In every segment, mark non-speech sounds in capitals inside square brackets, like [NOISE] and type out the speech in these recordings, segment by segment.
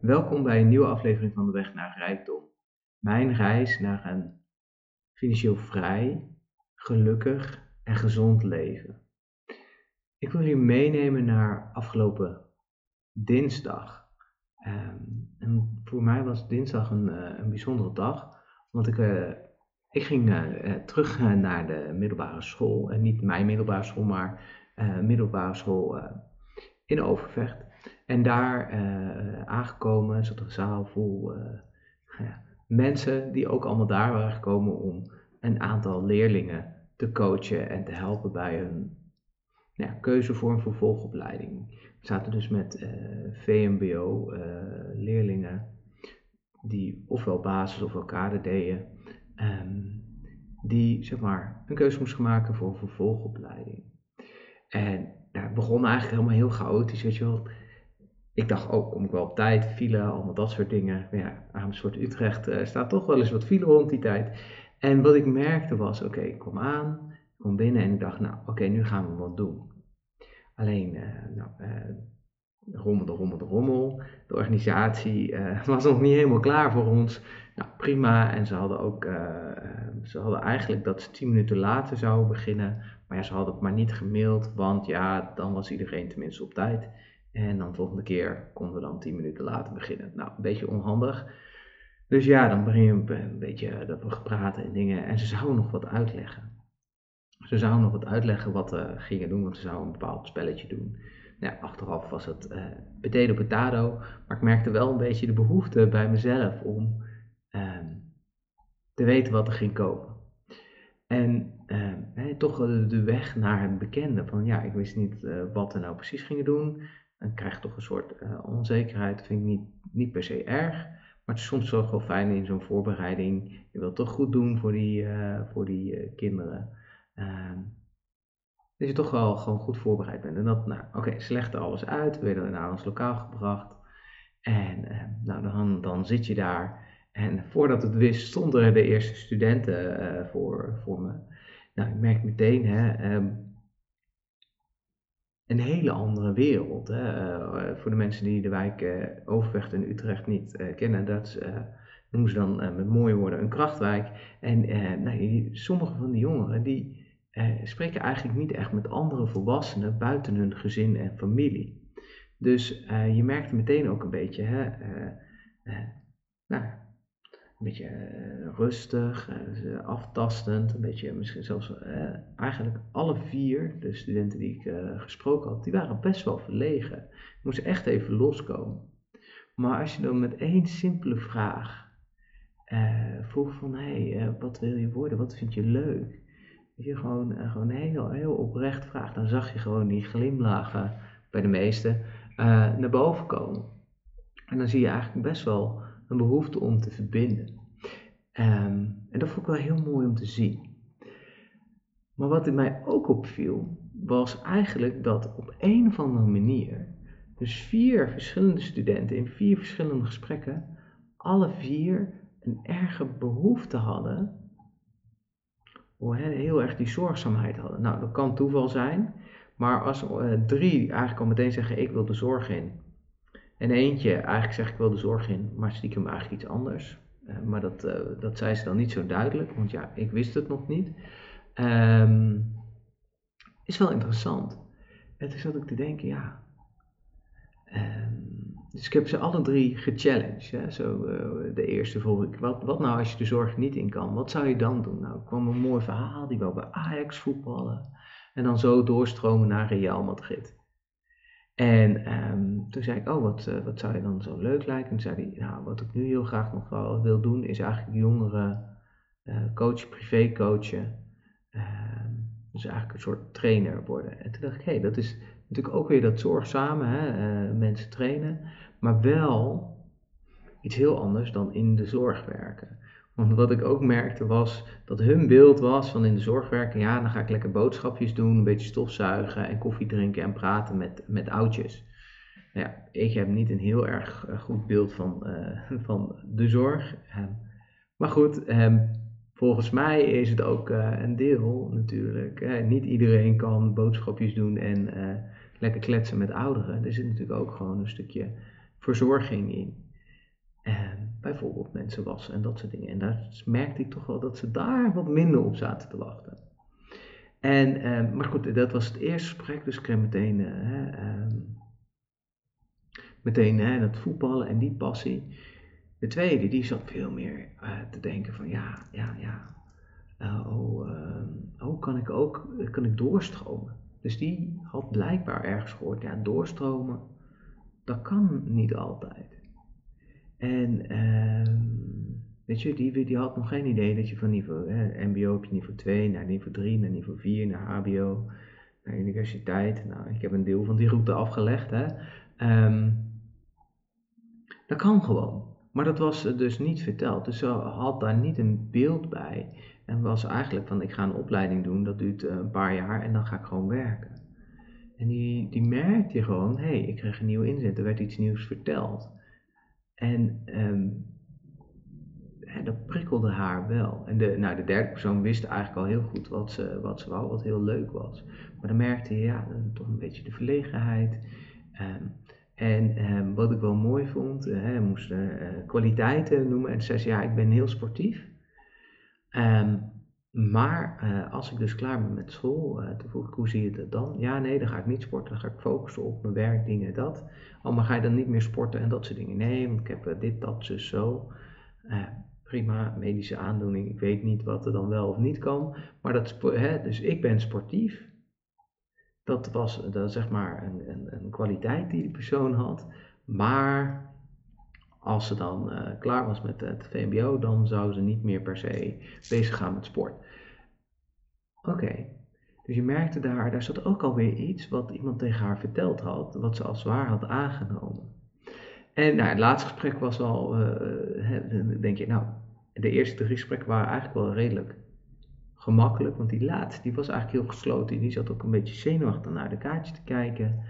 Welkom bij een nieuwe aflevering van De Weg naar Rijkdom. Mijn reis naar een financieel vrij, gelukkig en gezond leven. Ik wil jullie meenemen naar afgelopen dinsdag. Ehm, en voor mij was dinsdag een, uh, een bijzondere dag, want ik, uh, ik ging uh, terug naar de middelbare school. En niet mijn middelbare school, maar middelbare school in Overvecht. En daar uh, aangekomen zat een zaal vol uh, ja, mensen die ook allemaal daar waren gekomen om een aantal leerlingen te coachen en te helpen bij hun ja, keuze voor een vervolgopleiding. We zaten dus met uh, VMBO leerlingen die ofwel basis of kader deden, um, die zeg maar een keuze moesten maken voor een vervolgopleiding. En daar begon eigenlijk helemaal heel chaotisch, weet je wel ik dacht, oh, kom ik wel op tijd, file, allemaal dat soort dingen. Maar ja, Amersfoort Utrecht uh, staat toch wel eens wat file rond die tijd. En wat ik merkte was, oké, ik kom aan, ik kom binnen en ik dacht, nou, oké, nu gaan we wat doen. Alleen, uh, nou, uh, rommel, de rommel, de rommel. De organisatie [LAUGHS] was nog niet helemaal klaar voor ons. Nou, prima. En ze hadden ook, ze hadden eigenlijk dat ze tien minuten later zouden beginnen. Maar ja, ze hadden het maar niet gemaild, want ja, dan was iedereen tenminste op tijd. En dan de volgende keer konden we dan 10 minuten later beginnen. Nou, een beetje onhandig. Dus ja, dan begin je een beetje dat we praten en dingen. En ze zouden nog wat uitleggen. Ze zouden nog wat uitleggen wat we gingen doen, want ze zouden een bepaald spelletje doen. Nou, achteraf was het uh, potato potato, maar ik merkte wel een beetje de behoefte bij mezelf om uh, te weten wat er ging komen. En uh, toch de weg naar het bekende, van ja, ik wist niet wat we nou precies gingen doen dan krijg toch een soort uh, onzekerheid. Dat vind ik niet, niet per se erg. Maar het is soms wel fijn in zo'n voorbereiding. Je wilt toch goed doen voor die, uh, voor die uh, kinderen. Dat je toch wel gewoon goed voorbereid bent. En dat, nou, oké, okay, alles uit. We werden naar ons lokaal gebracht. En nou, dan, dan zit je daar. En voordat het wist, stonden er de eerste studenten voor, voor me. Nou, ik merk meteen, hè, um, een hele andere wereld. Hè? Uh, voor de mensen die de wijk uh, Overvecht en Utrecht niet kennen, dat noemen ze dan met mooie woorden een krachtwijk. En nou, sommige van die jongeren die spreken eigenlijk niet echt met andere volwassenen buiten hun gezin en familie. Dus je merkt meteen ook een beetje, hè, nou, een beetje uh, rustig, uh, aftastend, een beetje misschien zelfs uh, eigenlijk alle vier, de studenten die ik gesproken had, die waren best wel verlegen. Die moesten echt even loskomen. Maar als je dan met één simpele vraag vroeg van, hé, hey, wat wil je worden, wat vind je leuk? Weet je, gewoon, gewoon heel, heel oprecht vraagt, dan zag je gewoon die glimlachen bij de meesten naar boven komen. En dan zie je eigenlijk best wel een behoefte om te verbinden. Um, en dat vond ik wel heel mooi om te zien. Maar wat in mij ook opviel, was eigenlijk dat op een of andere manier, dus vier verschillende studenten in vier verschillende gesprekken, alle vier een erge behoefte hadden, heel erg die zorgzaamheid hadden. Nou, dat kan toeval zijn, maar als uh, drie eigenlijk al meteen zeggen: Ik wil de zorg in, en eentje eigenlijk zegt ik wil de zorg in, maar stiekem eigenlijk iets anders. Uh, maar dat, uh, dat zei ze dan niet zo duidelijk, want ja, ik wist het nog niet. Um, is wel interessant. En toen zat ik te denken, ja. Um, dus ik heb ze alle drie gechallenged. Hè? Zo, uh, de eerste vroeg ik, wat, wat nou als je de zorg niet in kan? Wat zou je dan doen? Nou, kwam een mooi verhaal, die wou bij Ajax voetballen. En dan zo doorstromen naar Real Madrid. En um, toen zei ik, oh, wat, uh, wat zou je dan zo leuk lijken? En toen zei hij, nou, wat ik nu heel graag nog wel wil doen, is eigenlijk jongeren uh, coachen, privé coachen. Uh, dus eigenlijk een soort trainer worden. En toen dacht ik, hé, hey, dat is natuurlijk ook weer dat zorgzame, hè, uh, mensen trainen, maar wel iets heel anders dan in de zorg werken. Want wat ik ook merkte was dat hun beeld was van in de zorg werken, ja, dan ga ik lekker boodschapjes doen, een beetje stofzuigen en koffie drinken en praten met, met oudjes. Nou ja, ik heb niet een heel erg eh, goed beeld van, uh, van de zorg. Um, maar goed, um, volgens mij is het ook uh, een deel natuurlijk. Niet iedereen kan boodschapjes doen en lekker kletsen met ouderen. Er zit natuurlijk ook gewoon een stukje verzorging in. Bijvoorbeeld mensen wassen en dat soort dingen. En daar merkte ik toch wel dat ze daar wat minder op zaten te wachten. En, ehm, maar goed, dat was het eerste gesprek, dus ik kreeg meteen, uh, meteen hè, dat voetballen en die passie. De tweede, die zat veel meer uh, te denken van ja, ja, ja, uh, oh, uh, oh, kan ik ook kan ik doorstromen? Dus die had blijkbaar ergens gehoord, ja, doorstromen, dat kan niet altijd. En ehm, weet je, die, die had nog geen idee dat je van niveau, hè, mbo je niveau 2 naar niveau 3, naar niveau 4, naar hbo, naar universiteit. Nou, ik heb een deel van die route afgelegd, hè. Um, dat kan gewoon. Maar dat was dus niet verteld. Dus ze had daar niet een beeld bij. En was eigenlijk van, ik ga een opleiding doen, dat duurt eh, een paar jaar en dan ga ik gewoon werken. En die, die merkte gewoon, hé, hey, ik kreeg een nieuwe inzet, er werd iets nieuws verteld. En um, dat prikkelde haar wel. En de, nou, de derde persoon wist eigenlijk al heel goed wat ze, wat ze wou, wat heel leuk was. Maar dan merkte je, ja, toch een beetje de verlegenheid. Um, en um, wat ik wel mooi vond, uh, hij moest uh, kwaliteiten noemen. En zei ze, ja, ik ben heel sportief. Um, maar uh, als ik dus klaar ben met school, toen vroeg ik, hoe zie je dat dan? Ja, nee, dan ga ik niet sporten. Dan ga ik focussen op mijn werk, dingen, dat. Oh, maar ga je dan niet meer sporten en dat soort dingen? Nee, ik heb dit, dat, zus, zo. prima, medische aandoening. Ik weet niet wat er dan wel of niet kan. Maar dat, hè, dus ik ben sportief. Dat was dat zeg maar een, een, een, kwaliteit die die persoon had. Maar als ze dan uh, klaar was met het VMBO, dan zou ze niet meer per se bezig gaan met sport. Oké, dus je merkte daar, daar zat ook alweer iets wat iemand tegen haar verteld had, wat ze als waar had aangenomen. En nou, het laatste gesprek was al, uh, denk je, nou, de eerste drie gesprekken waren eigenlijk wel redelijk gemakkelijk, want die laatste die was eigenlijk heel gesloten. Die zat ook een beetje zenuwachtig naar de kaartje te kijken.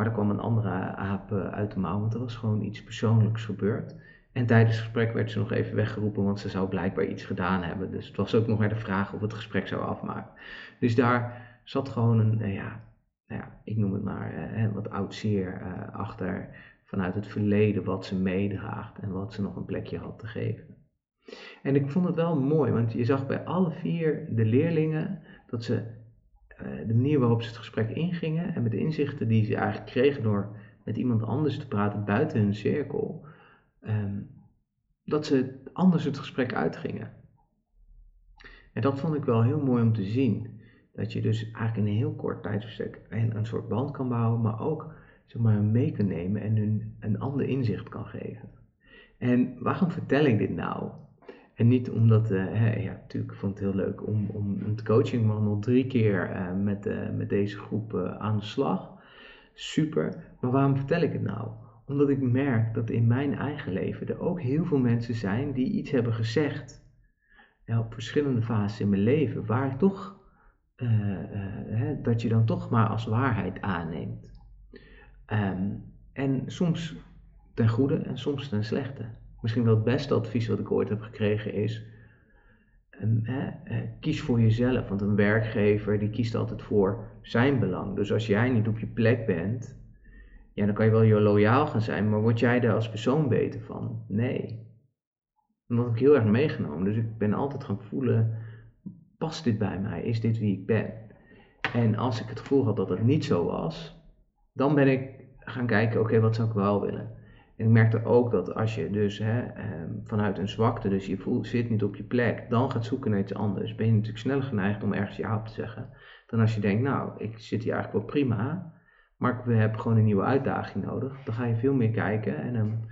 Maar er kwam een andere aap eh, uit de mouw, want er was gewoon iets persoonlijks gebeurd. En tijdens het gesprek werd ze nog even weggeroepen, want ze zou blijkbaar iets gedaan hebben. Dus het was ook nog maar de vraag of het gesprek zou afmaken. Dus daar zat gewoon een, uh, ja, nou ja, ik noem het maar, uh, wat oud zeer achter vanuit het verleden wat ze meedraagt en wat ze nog een plekje had te geven. En ik vond het wel mooi, want je zag bij alle vier de leerlingen dat ze de manier waarop ze het gesprek ingingen en met de inzichten die ze eigenlijk kregen door met iemand anders te praten buiten hun cirkel, um, dat ze anders het gesprek uitgingen. En dat vond ik wel heel mooi om te zien. Dat je dus eigenlijk in een heel kort tijdsbestek een, een soort band kan bouwen, maar ook zeg mee kan nemen en hun een ander inzicht kan geven. En waarom vertel ik dit nou? En niet omdat, hè, ja, natuurlijk vond ik het heel leuk om, om het coaching maar nog drie keer uh, met, uh, met deze groep aan de slag. Super. Maar waarom vertel ik het nou? Omdat ik merk dat in mijn eigen leven er ook heel veel mensen zijn die iets hebben gezegd. Op verschillende fases in mijn leven, waar toch, hè, dat je dan toch maar als waarheid aanneemt. Um, en soms ten goede en soms ten slechte misschien wel het beste advies wat ik ooit heb gekregen is, um, kies voor jezelf. Want een werkgever die kiest altijd voor zijn belang. Dus als jij niet op je plek bent, ja, dan kan je wel je loyaal gaan zijn, maar word jij daar als persoon beter van? Nee. En dat heb ik heel erg meegenomen. Dus ik ben altijd gaan voelen, past dit bij mij? Is dit wie ik ben? En als ik het gevoel had dat het niet zo was, dan ben ik gaan kijken, oké, wat zou ik wel willen? Ik merkte ook dat als je dus hè, ehm, vanuit een zwakte, dus je voelt, zit niet op je plek, dan gaat zoeken naar iets anders, ben je natuurlijk sneller geneigd om ergens ja op te zeggen. Dan als je denkt, nou, ik zit hier eigenlijk wel prima, maar we hebben gewoon een nieuwe uitdaging nodig. Dan ga je veel meer kijken en dan,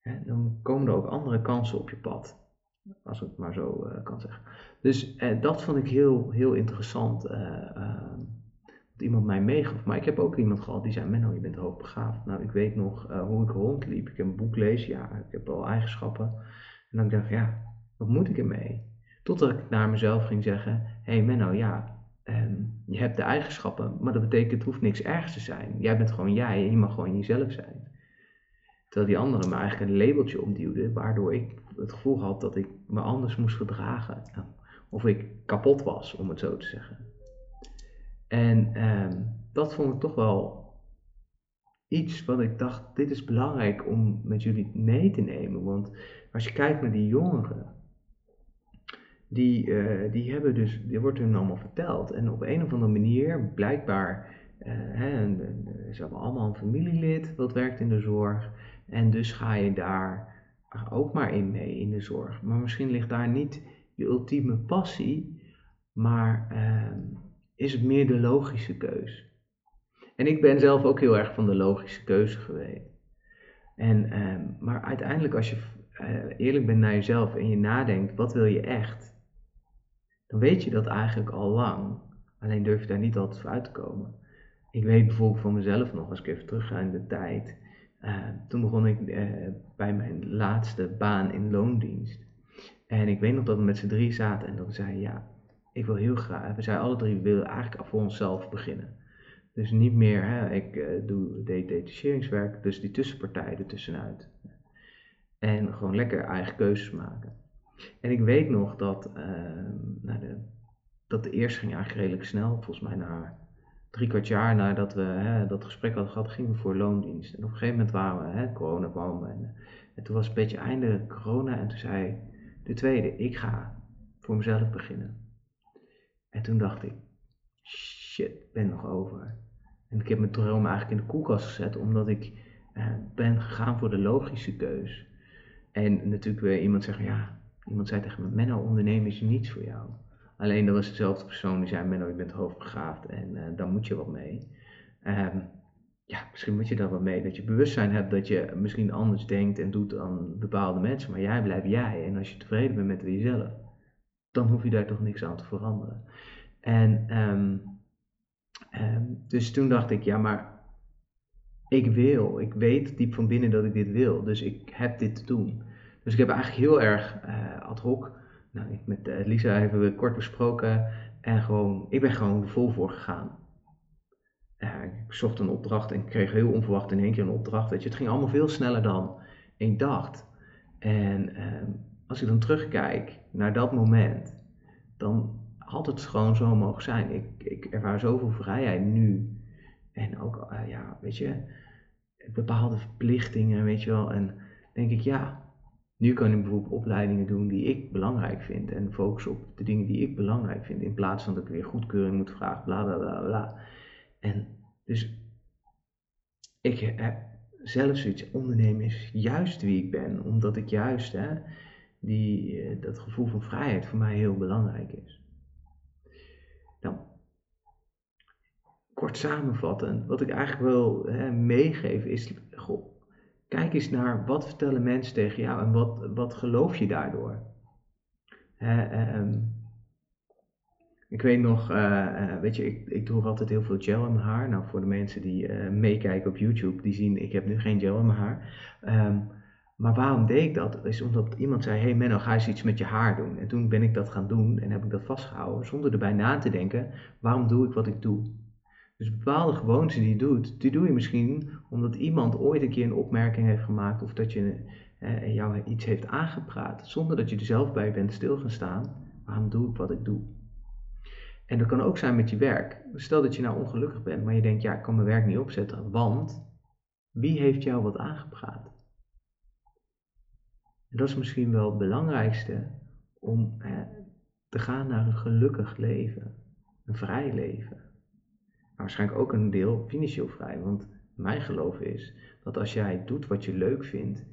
hè, dan komen er ook andere kansen op je pad. Als ik het maar zo uh, kan zeggen. Dus eh, dat vond ik heel, heel interessant. Uh, iemand mij meegaf. Maar ik heb ook iemand gehad die zei: Menno, je bent hoogbegaafd. Nou, ik weet nog uh, hoe ik rondliep. Ik heb een boek lezen, ja, ik heb al eigenschappen. En dan dacht ik: ja, wat moet ik ermee? Totdat ik naar mezelf ging zeggen: hé hey Menno, ja, um, je hebt de eigenschappen, maar dat betekent het hoeft niks ergs te zijn. Jij bent gewoon jij en je mag gewoon jezelf zijn. Terwijl die anderen me eigenlijk een labeltje opduwden, waardoor ik het gevoel had dat ik me anders moest gedragen. Of ik kapot was, om het zo te zeggen. En um, dat vond ik toch wel iets wat ik dacht, dit is belangrijk om met jullie mee te nemen. Want als je kijkt naar die jongeren, die, uh, die hebben dus, die wordt hun allemaal verteld. En op een of andere manier, blijkbaar, uh, hè, ze hebben allemaal een familielid wat werkt in de zorg. En dus ga je daar ook maar in mee in de zorg. Maar misschien ligt daar niet je ultieme passie, maar uh, is het meer de logische keus. En ik ben zelf ook heel erg van de logische keuze geweest. En, ehm, maar uiteindelijk, als je uh, eerlijk bent naar jezelf en je nadenkt, wat wil je echt? Dan weet je dat eigenlijk al lang. Alleen durf je daar niet altijd voor uit te komen. Ik weet bijvoorbeeld van mezelf nog, als ik even terug ga in de tijd. Uh, toen begon ik uh, bij mijn laatste baan in loondienst. En ik weet nog dat we met z'n drie zaten en dat zeiden, ja, ik wil heel graag, we zeiden alle drie, willen eigenlijk voor onszelf beginnen. Dus niet meer, hè, ik uh, doe detacheringswerk, dus die tussenpartij ertussenuit. En gewoon lekker eigen keuzes maken. En ik weet nog dat, uh, nou de, dat de eerste ging eigenlijk redelijk snel. Volgens mij na drie kwart jaar nadat we hè, dat gesprek hadden gehad, gingen we voor loondienst. En op een gegeven moment waren we, hè, corona kwam en, en toen was het een beetje einde corona. En toen zei de tweede, ik ga voor mezelf beginnen. En toen dacht ik, shit, ben nog over. En ik heb mijn droom eigenlijk in de koelkast gezet, omdat ik uh, ben gegaan voor de logische keus. En natuurlijk weer iemand zeggen, ja, iemand zei tegen me, Menno, ondernemen is niets voor jou. Alleen dat was dezelfde persoon die zei, Menno, je bent hoofdbegaafd en uh, daar moet je wat mee. Um, ja, misschien moet je daar wat mee. Dat je bewustzijn hebt dat je misschien anders denkt en doet dan bepaalde mensen. Maar jij blijft jij. En als je tevreden bent met jezelf, dan hoef je daar toch niks aan te veranderen. En um, um, dus toen dacht ik, ja, maar ik wil, ik weet diep van binnen dat ik dit wil. Dus ik heb dit te doen. Dus ik heb eigenlijk heel erg uh, ad hoc, nou, ik met uh, Lisa hebben we kort besproken. En gewoon, ik ben gewoon vol voor gegaan. Uh, ik zocht een opdracht en kreeg heel onverwacht in één keer een opdracht. Weet je, het ging allemaal veel sneller dan ik dacht. En ehm, als ik dan terugkijk naar dat moment, dan had het gewoon zo mogen zijn. Ik, ik ervaar zoveel vrijheid nu. En ook, uh, ja, weet je, bepaalde verplichtingen, weet je wel. En denk ik, ja, nu kan ik bijvoorbeeld opleidingen doen die ik belangrijk vind. En focus op de dingen die ik belangrijk vind. In plaats van dat ik weer goedkeuring moet vragen, bla bla bla bla. En dus ik heb zelf zoiets, ondernemen is juist wie ik ben. Omdat ik juist hè, die, uh, dat gevoel van vrijheid voor mij heel belangrijk is. Nou, kort samenvattend, wat ik eigenlijk wil hè, meegeven is, goh, kijk eens naar wat vertellen mensen tegen jou en wat, wat geloof je daardoor. Hè, um, ik weet nog, uh, uh, weet je, ik, ik droeg altijd heel veel gel in mijn haar. Nou, voor de mensen die meekijken op YouTube, die zien, ik heb nu geen gel in mijn haar. Um, maar waarom deed ik dat? Is omdat iemand zei, hey Menno, ga eens iets met je haar doen. En toen ben ik dat gaan doen en heb ik dat vastgehouden, zonder erbij na te denken, waarom doe ik wat ik doe? Dus bepaalde gewoontes die je doet, die doe je misschien omdat iemand ooit een keer een opmerking heeft gemaakt of dat je jou iets heeft aangepraat, zonder dat je er zelf bij bent stil gaan staan. Waarom doe ik wat ik doe? En dat kan ook zijn met je werk. Stel dat je nou ongelukkig bent, maar je denkt, ja, ik kan mijn werk niet opzetten, want wie heeft jou wat aangepraat? Dat is misschien wel het belangrijkste om eh, te gaan naar een gelukkig leven, een vrij leven. Maar waarschijnlijk ook een deel financieel vrij, want mijn geloof is dat als jij doet wat je leuk vindt,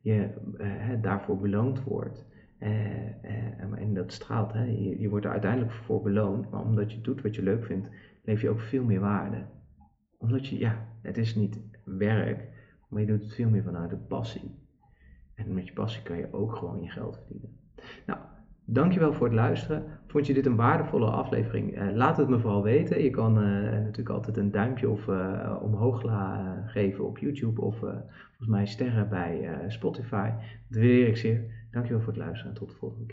je eh, daarvoor beloond wordt. Uh, uh, en dat straalt, hè? Je, je, wordt er uiteindelijk voor beloond, maar omdat je doet wat je leuk vindt, leef je ook veel meer waarde. Omdat je, ja, het is niet werk, maar je doet het veel meer vanuit de passie. En met je passie kan je ook gewoon je geld verdienen. Nou, dankjewel voor het luisteren. Vond je dit een waardevolle aflevering? Uh, laat het me vooral weten. Je kan natuurlijk altijd een duimpje of omhoog geven op YouTube of volgens mij sterren bij Spotify. Dat waardeer ik zeer. Dankjewel voor het luisteren en tot de volgende keer.